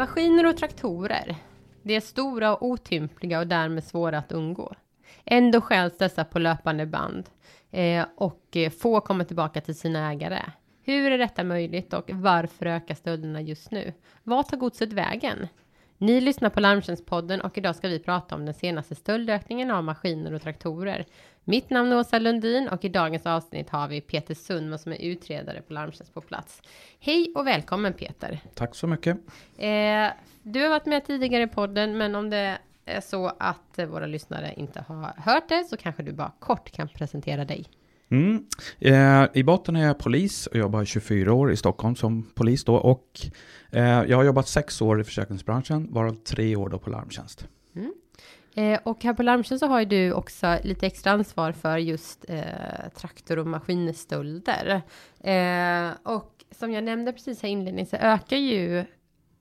Maskiner och traktorer. de är stora och otympliga och därmed svåra att undgå. Ändå stjäls dessa på löpande band eh, och eh, få kommer tillbaka till sina ägare. Hur är detta möjligt och varför ökar stölderna just nu? Vart tar godset vägen? Ni lyssnar på Larmtjänstpodden och idag ska vi prata om den senaste stöldökningen av maskiner och traktorer. Mitt namn är Åsa Lundin och i dagens avsnitt har vi Peter Sundman som är utredare på Larmtjänst på plats. Hej och välkommen Peter! Tack så mycket! Eh, du har varit med tidigare i podden, men om det är så att våra lyssnare inte har hört det så kanske du bara kort kan presentera dig. Mm. Eh, I botten är jag polis och jobbar 24 år i Stockholm som polis då och eh, jag har jobbat sex år i försäkringsbranschen varav tre år då på larmtjänst. Mm. Eh, och här på larmtjänst så har ju du också lite extra ansvar för just eh, traktor och maskinstölder. Eh, och som jag nämnde precis här inledningsvis så ökar ju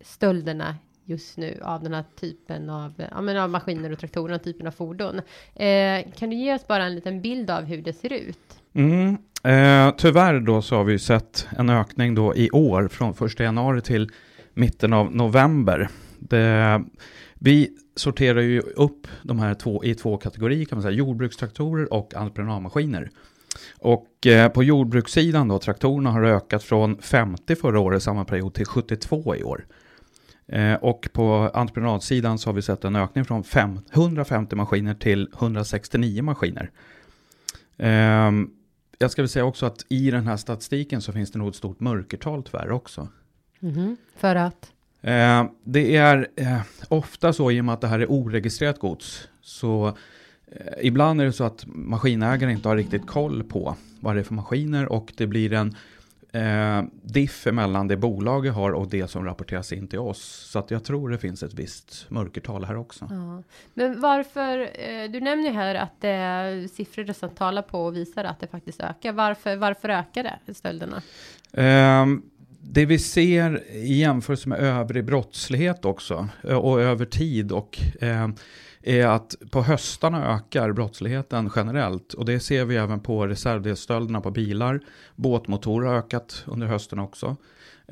stölderna just nu av den här typen av, ja, men av maskiner och traktorer och typen av fordon. Eh, kan du ge oss bara en liten bild av hur det ser ut? Mm. Eh, tyvärr då så har vi sett en ökning då i år från 1 januari till mitten av november. Det, vi sorterar ju upp de här två i två kategorier kan man säga, jordbrukstraktorer och entreprenadmaskiner. Och eh, på jordbrukssidan då, traktorerna har ökat från 50 förra året, samma period, till 72 i år. Eh, och på entreprenadsidan så har vi sett en ökning från 5, 150 maskiner till 169 maskiner. Eh, jag ska väl säga också att i den här statistiken så finns det nog ett stort mörkertal tyvärr också. Mm -hmm. För att? Eh, det är eh, ofta så i och med att det här är oregistrerat gods. Så eh, ibland är det så att maskinägare inte har riktigt koll på vad det är för maskiner och det blir en eh, diff mellan det bolaget har och det som rapporteras in till oss. Så att jag tror det finns ett visst mörkertal här också. Ja. Men varför, eh, du nämner här att är siffror som talar på och visar att det faktiskt ökar. Varför, varför ökar det stölderna? Eh, det vi ser i jämförelse med övrig brottslighet också eh, och över tid och eh, är att på höstarna ökar brottsligheten generellt och det ser vi även på reservdelsstölderna på bilar. Båtmotorer har ökat under hösten också.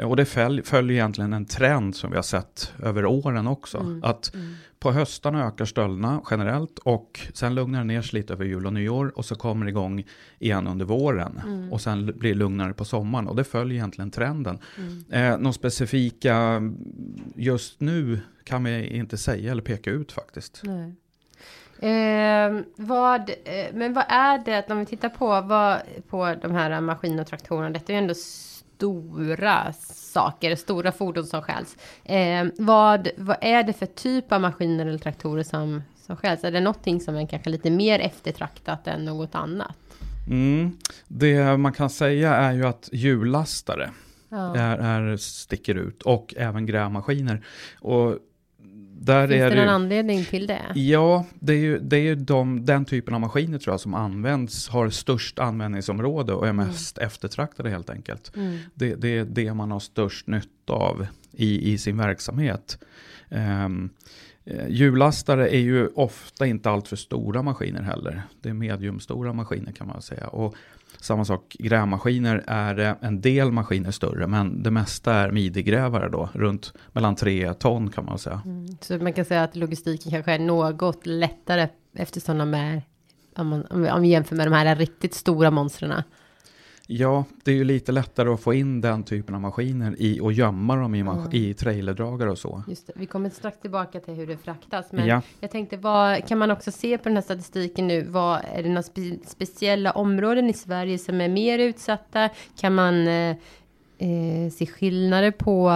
Och det följer egentligen en trend som vi har sett över åren också. Mm. Att mm. På höstarna ökar stölderna generellt och sen lugnar det ner sig lite över jul och nyår och så kommer det igång igen under våren. Mm. Och sen blir det lugnare på sommaren och det följer egentligen trenden. Mm. Eh, någon specifika just nu kan vi inte säga eller peka ut faktiskt. Nej. Eh, vad, eh, men vad är det, om vi tittar på, vad, på de här maskiner och traktorerna, detta är ju ändå stora saker, stora fordon som stjäls. Eh, vad, vad är det för typ av maskiner eller traktorer som, som stjäls? Är det någonting som är kanske lite mer eftertraktat än något annat? Mm. Det man kan säga är ju att hjullastare ja. är, är, sticker ut och även grävmaskiner. Och där Finns är det någon ju, anledning till det? Ja, det är ju, det är de, den typen av maskiner tror jag som används, har störst användningsområde och är mm. mest mm. eftertraktade helt enkelt. Mm. Det, det, är det man har störst nytta av i, i sin verksamhet. Um, Hjullastare är ju ofta inte alltför stora maskiner heller. Det är mediumstora maskiner kan man säga. Och samma sak, grävmaskiner är en del maskiner större, men det mesta är midjegrävare då, runt mellan tre ton kan man säga. Mm. Så man kan säga att logistiken kanske är något lättare eftersom de är, om man, om vi jämför med de här riktigt stora monstren. Ja, det är ju lite lättare att få in den typen av maskiner i och gömma dem i, mm. i trailerdragare och så. Just det. Vi kommer strax tillbaka till hur det fraktas, men ja. jag tänkte vad kan man också se på den här statistiken nu? Vad är det några spe, speciella områden i Sverige som är mer utsatta? Kan man eh, eh, se skillnader på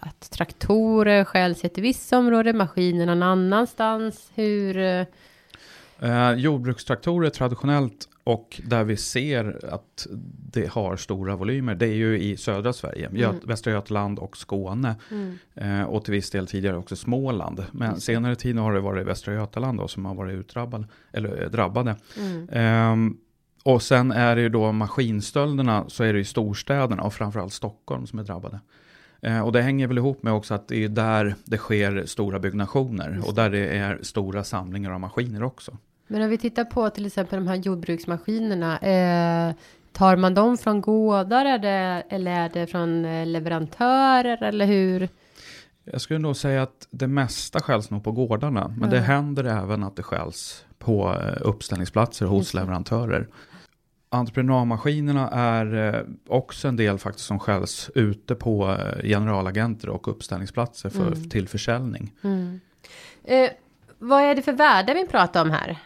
att traktorer stjäls i ett visst område, maskiner någon annanstans? Hur? Eh... Jordbrukstraktorer traditionellt och där vi ser att det har stora volymer, det är ju i södra Sverige, mm. Västra Götaland och Skåne. Mm. Eh, och till viss del tidigare också Småland. Men mm. senare tid har det varit Västra Götaland då, som har varit utdrabbade, eller eh, drabbade. Eh, och sen är det ju då maskinstölderna så är det i storstäderna och framförallt Stockholm som är drabbade. Eh, och det hänger väl ihop med också att det är där det sker stora byggnationer och där det är stora samlingar av maskiner också. Men om vi tittar på till exempel de här jordbruksmaskinerna. Eh, tar man dem från gårdar är det, eller är det från eh, leverantörer eller hur? Jag skulle nog säga att det mesta stjäls nog på gårdarna. Men Ja. det händer även att det stjäls på eh, uppställningsplatser hos leverantörer. Entreprenadmaskinerna är eh, också en del faktiskt som stjäls ute på generalagenter och uppställningsplatser för, Mm. till försäljning. Mm. Eh, vad är det för värde vi pratar om här?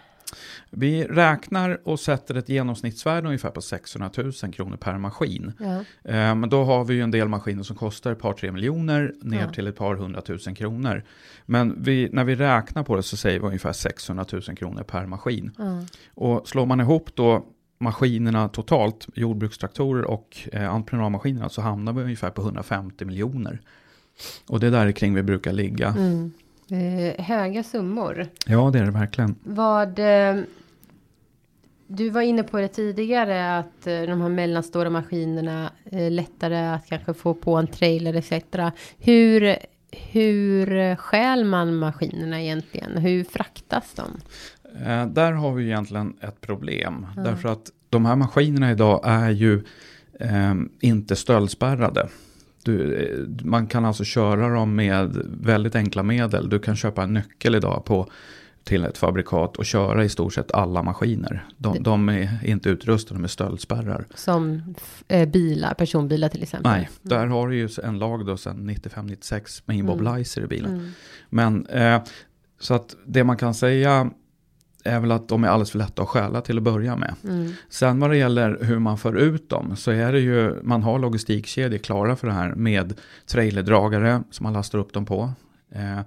Vi räknar och sätter ett genomsnittsvärde ungefär på 600 000 kronor per maskin. Ja. Eh, Men då har vi ju en del maskiner som kostar ett par tre miljoner ner Ja. till ett par hundratusen kronor. Men vi, när vi räknar på det så säger vi ungefär 600 000 kronor per maskin. Ja. Och slår man ihop då maskinerna totalt, jordbrukstraktorer och eh, entreprenadmaskinerna, så hamnar vi ungefär på 150 miljoner. Och det är där kring vi brukar ligga. Mm. Eh, höga summor. Ja, det är det verkligen. Vad... Eh, du var inne på det tidigare att eh, de här mellanstora maskinerna är lättare att kanske få på en trailer etc. Hur, hur stjäl man maskinerna egentligen? Hur fraktas de? Eh, där har vi egentligen ett problem. Ja. Därför att de här maskinerna idag är ju eh, inte stöldspärrade. Du, man kan alltså köra dem med väldigt enkla medel. Du kan köpa en nyckel idag på, till ett fabrikat och köra i stort sett alla maskiner. De, Det- de är inte utrustade med stöldspärrar. Som eh, bilar, personbilar till exempel? Nej, där har du ju en lag då sedan 95-96 med immobilizer i bilen. Mm. Men eh, så att det man kan säga är väl att de är alldeles för lätta att stjäla till att börja med. Mm. Sen vad det gäller hur man för ut dem så är det ju, man har logistikkedjor klara för det här med trailerdragare som man lastar upp dem på. Eh,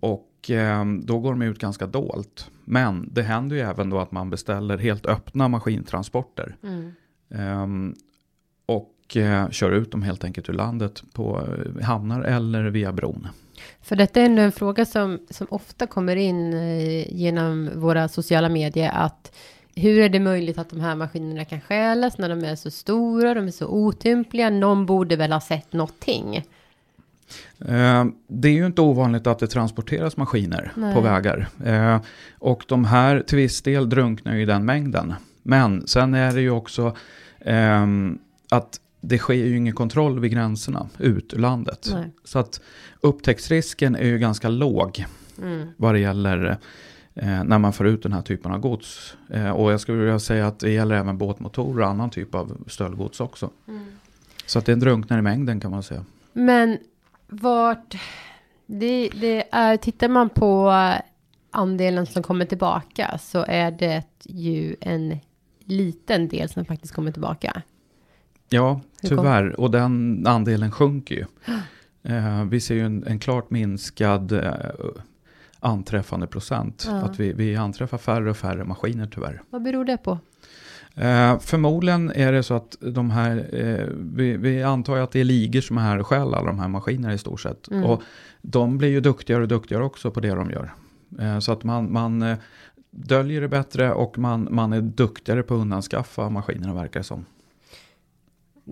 och eh, då går de ut ganska dolt. Men det händer ju även då att man beställer helt öppna maskintransporter. Mm. Ehm, och eh, kör ut dem helt enkelt ur landet på eh, hamnar eller via bron. För detta är ändå en fråga som, som ofta kommer in eh, genom våra sociala medier. Att hur är det möjligt att de här maskinerna kan stjälas när de är så stora, de är så otympliga? Någon borde väl ha sett någonting. Eh, Det är ju inte ovanligt att det transporteras maskiner Nej. på vägar. Eh, Och de här till viss del drunknar ju i den mängden. Men sen är det ju också ehm, att det sker ju ingen kontroll vid gränserna ut ur landet. Nej. Så att upptäcktsrisken är ju ganska låg Mm. vad det gäller eh, när man får ut den här typen av gods. Eh, och jag skulle vilja säga att det gäller även båtmotorer och annan typ av stöldgods också. Mm. Så att det drunknar i mängden kan man säga. Men vart... Det, det är, tittar man på andelen som kommer tillbaka så är det ju en liten del som faktiskt kommer tillbaka. Ja, tyvärr. Och den andelen sjunker ju. Eh, vi ser ju en, en klart minskad eh, anträffande procent. Ja. Att vi, vi anträffar färre och färre maskiner tyvärr. Vad beror det på? Eh, förmodligen är det så att de här, eh, vi, vi antar ju att det är ligor som är här och stjäl alla de här maskinerna i stort sett. Mm. Och de blir ju duktigare och duktigare också på det de gör. Eh, så att man, man eh, döljer det bättre och man, man är duktigare på att undanskaffa maskinerna verkar det som.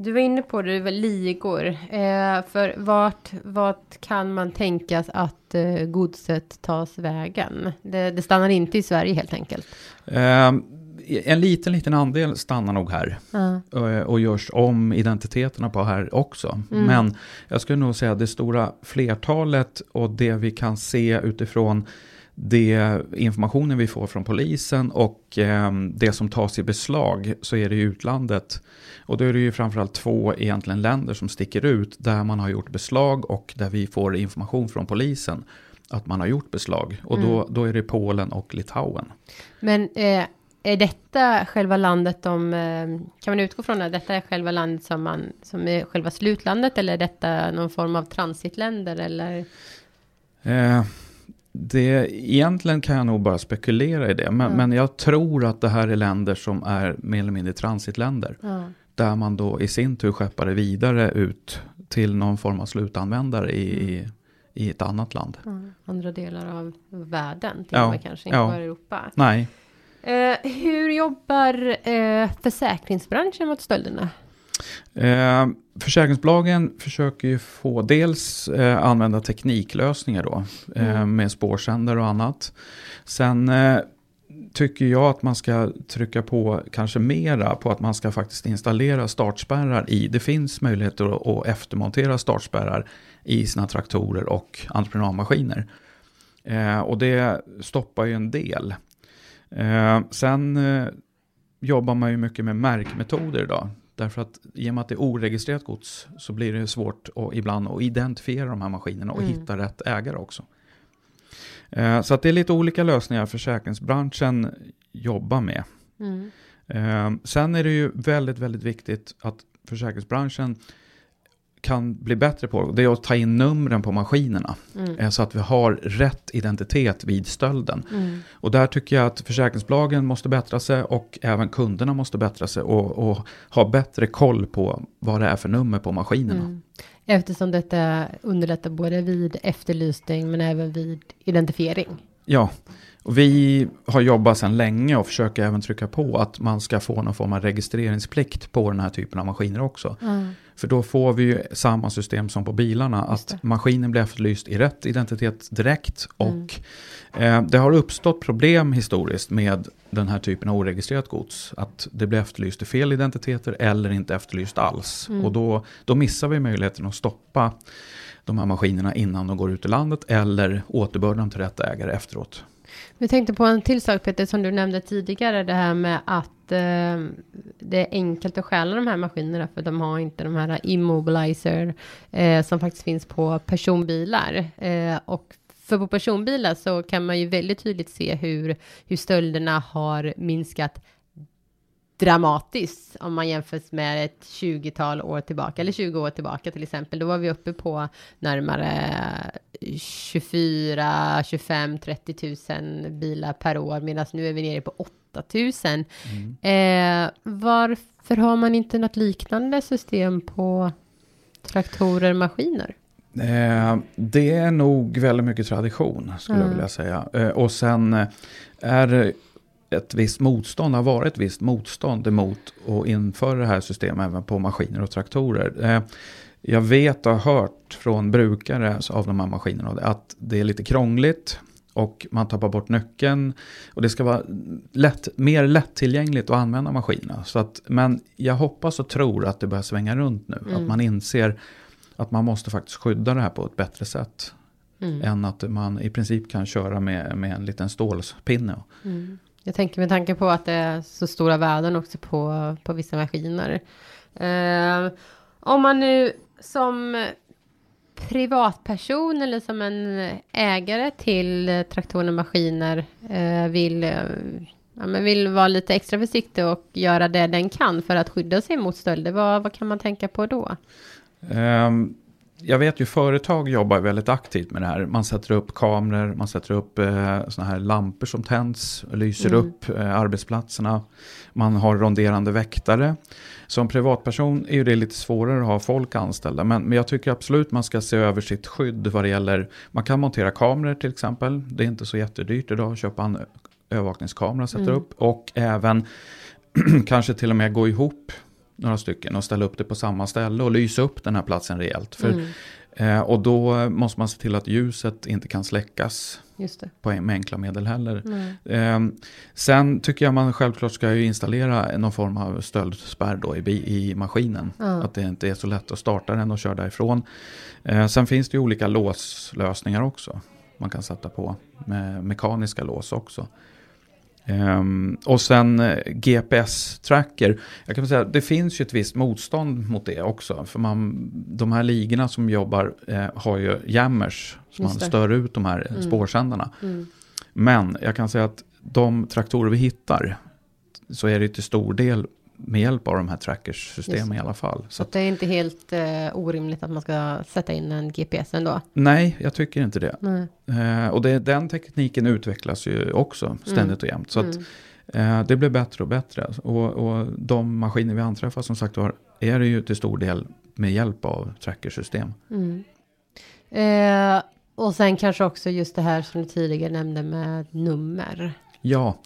Du var inne på det, det var ligor. Eh, för vart, vart kan man tänkas att eh, godset tas vägen? Det, det stannar inte i Sverige helt enkelt. Eh, en liten, liten andel stannar nog här. Eh, och görs om identiteterna på här också. Mm. Men jag skulle nog säga att det stora flertalet och det vi kan se utifrån det informationen vi får från polisen och eh, det som tas i beslag så är det i utlandet. Och då är det ju framförallt två egentligen länder som sticker ut där man har gjort beslag och där vi får information från polisen att man har gjort beslag. Och då, då är det Polen och Litauen. Men eh, är detta själva landet de, eh, kan man utgå från att detta är själva landet som, man, som är själva slutlandet eller är detta någon form av transitländer eller? Eh, det, egentligen kan jag nog bara spekulera i det. Men, Ja. men jag tror att det här är länder som är mer eller mindre transitländer. Ja. Där man då i sin tur skeppar det vidare ut till någon form av slutanvändare i, i, i ett annat land. Ja, andra delar av världen till Ja, och med kanske, inte ja. bara Europa. Nej, Eh, hur jobbar eh, försäkringsbranschen mot stölderna? Eh, försäkringsbolagen försöker ju få dels eh, använda tekniklösningar då eh, Mm. med spårsändare och annat. Sen eh, tycker jag att man ska trycka på kanske mera på att man ska faktiskt installera startspärrar i. Det finns möjligheter att, att eftermontera startspärrar i sina traktorer och entreprenadmaskiner. Eh, och det stoppar ju en del. Eh, sen jobbar man ju mycket med märkmetoder idag. Därför att i och med att det är oregistrerat gods så blir det svårt att, ibland att identifiera de här maskinerna och mm. hitta rätt ägare också. Eh, så att det är lite olika lösningar försäkringsbranschen jobbar med. Mm. Eh, sen är det ju väldigt, väldigt viktigt att försäkringsbranschen kan bli bättre på det är att ta in numren på maskinerna. Mm. Eh, så att vi har rätt identitet vid stölden. Mm. Och där tycker jag att försäkringsbolagen måste bättra sig och även kunderna måste bättra sig och, och ha bättre koll på vad det är för nummer på maskinerna. Mm. Eftersom detta underlättar både vid efterlysning men även vid identifiering. Ja, och vi har jobbat sedan länge och försöker även trycka på att man ska få någon form av registreringsplikt på den här typen av maskiner också. Mm. För då får vi ju samma system som på bilarna, att maskinen blir efterlyst i rätt identitet direkt. Mm. Och eh, det har uppstått problem historiskt med den här typen av oregistrerat gods. Att det blir efterlyst i fel identiteter eller inte efterlyst alls. Mm. Och då, då missar vi möjligheten att stoppa de här maskinerna innan de går ut ur landet eller återbörda dem till rätt ägare efteråt. Vi tänkte på en till sak Peter som du nämnde tidigare, det här med att eh, det är enkelt att stjäla de här maskinerna för de har inte de här immobilizer eh, som faktiskt finns på personbilar. Eh, och för på personbilar så kan man ju väldigt tydligt se hur, hur stölderna har minskat dramatiskt om man jämför med ett 20-tal år tillbaka eller 20 år tillbaka till exempel. Då var vi uppe på närmare 24, 25, 30 000 bilar per år medan nu är vi nere på 8 000. Mm. Eh, varför har man inte något liknande system på traktorer maskiner? Eh, det är nog väldigt mycket tradition skulle mm. jag vilja säga. Eh, och sen eh, är ett visst motstånd, har varit ett visst motstånd emot att införa det här systemet även på maskiner och traktorer. Eh, jag vet och har hört från brukare av de här maskinerna att det är lite krångligt och man tappar bort nyckeln. Och det ska vara lätt, mer lättillgängligt att använda maskinerna. Så att, men jag hoppas och tror att det börjar svänga runt nu. Mm. Att man inser att man måste faktiskt skydda det här på ett bättre sätt. Mm. Än att man i princip kan köra med, med en liten stålpinne. Mm. Jag tänker med tanke på att det är så stora värden också på, på vissa maskiner. Eh, om man nu som privatperson eller som en ägare till traktorer och maskiner eh, vill, eh, ja, men vill vara lite extra försiktig och göra det den kan för att skydda sig mot stölder, vad, vad kan man tänka på då? Um jag vet ju företag jobbar väldigt aktivt med det här. Man sätter upp kameror, man sätter upp eh, såna här lampor som tänds, lyser mm. upp eh, arbetsplatserna. Man har ronderande väktare. Som privatperson är ju det lite svårare att ha folk anställda. Men, men jag tycker absolut man ska se över sitt skydd vad det gäller. Man kan montera kameror till exempel. Det är inte så jättedyrt idag att köpa en övervakningskamera och sätta mm. upp. Och även kanske till och med gå ihop några stycken och ställa upp det på samma ställe och lysa upp den här platsen rejält. För, mm. eh, och då måste man se till att ljuset inte kan släckas på, med enkla medel heller. Eh, sen tycker jag man självklart ska ju installera någon form av stöldspärr då i, i maskinen. Mm. Att det inte är så lätt att starta den och köra därifrån. Eh, sen finns det ju olika låslösningar också. Man kan sätta på med mekaniska lås också. Um, och sen uh, eh, GPS-tracker. Jag kan säga det finns ju ett visst motstånd mot det också. För man, de här ligorna som jobbar uh, har ju jammers. Så man stör ut de här mm. spårsändarna. Mm. Men jag kan säga att de traktorer vi hittar så är det till stor del med hjälp av de här trackerssystemen i alla fall. Så, så det är inte helt eh, orimligt att man ska sätta in en GPS ändå? Nej, jag tycker inte det. Eh, och det, den tekniken utvecklas ju också ständigt mm. och jämt. Så att, mm. eh, det blir bättre och bättre. Och, och de maskiner vi anträffar som sagt var är det ju till stor del med hjälp av trackersystem. Mm. Eh, och sen kanske också just det här som du tidigare nämnde med nummer. Ja,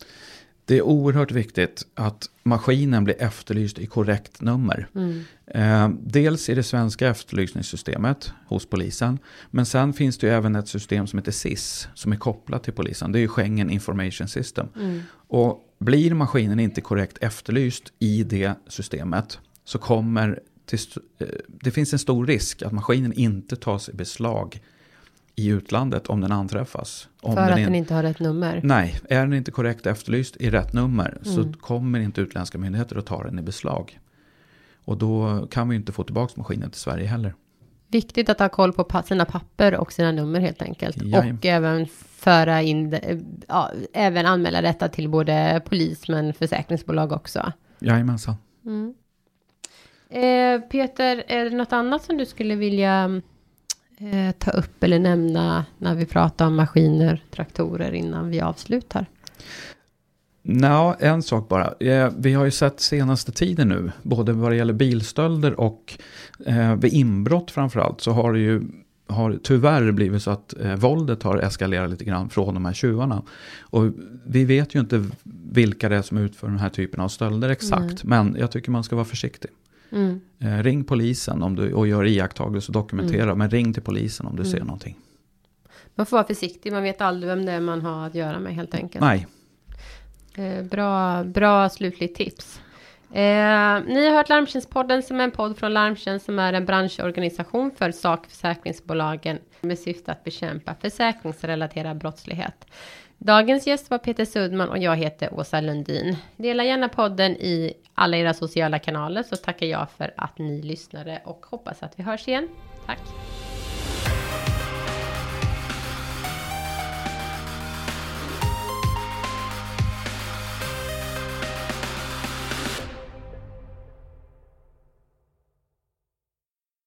det är oerhört viktigt att maskinen blir efterlyst i korrekt nummer. Mm. Eh, dels i det svenska efterlysningssystemet hos polisen. Men sen finns det ju även ett system som heter SIS som är kopplat till polisen. Det är ju Schengen Information System. Mm. Och blir maskinen inte korrekt efterlyst i det systemet så kommer eh, det finns en stor risk att maskinen inte tas i beslag i utlandet om den anträffas. Om För att in- den inte har rätt nummer. Nej, är den inte korrekt efterlyst i rätt nummer Mm. så kommer inte utländska myndigheter att ta den i beslag. Och då kan vi inte få tillbaka maskinen till Sverige heller. Viktigt att ha koll på sina papper och sina nummer helt enkelt. Jajamän. Och även föra in, ja, även anmäla detta till både polis men försäkringsbolag också. Jajamensan. Mm. Eh, Peter, är det något annat som du skulle vilja eh, ta upp eller nämna när vi pratar om maskiner, traktorer innan vi avslutar? Nå, en sak bara. Eh, Vi har ju sett senaste tiden nu, både vad det gäller bilstölder och eh, vid inbrott framförallt, så har det ju har tyvärr blivit så att eh, våldet har eskalerat lite grann från de här tjuvarna. Och vi vet ju inte vilka det är som utför den här typen av stölder exakt, men jag tycker man ska vara försiktig. Mm. Eh, ring polisen om du, och gör iakttagelser och dokumentera, men ring till polisen om du ser någonting. Man får vara försiktig, man vet aldrig vem det är man har att göra med helt enkelt. Nej, Eh, bra, bra slutligt tips. Eh, ni har hört Larmtjänstpodden som är en podd från Larmtjänst som är en branschorganisation för sakförsäkringsbolagen med syfte att bekämpa försäkringsrelaterad brottslighet. Dagens gäst var Peter Sudman och jag heter Åsa Lundin. Dela gärna podden i alla era sociala kanaler så tackar jag för att ni lyssnade och hoppas att vi hörs igen. Tack!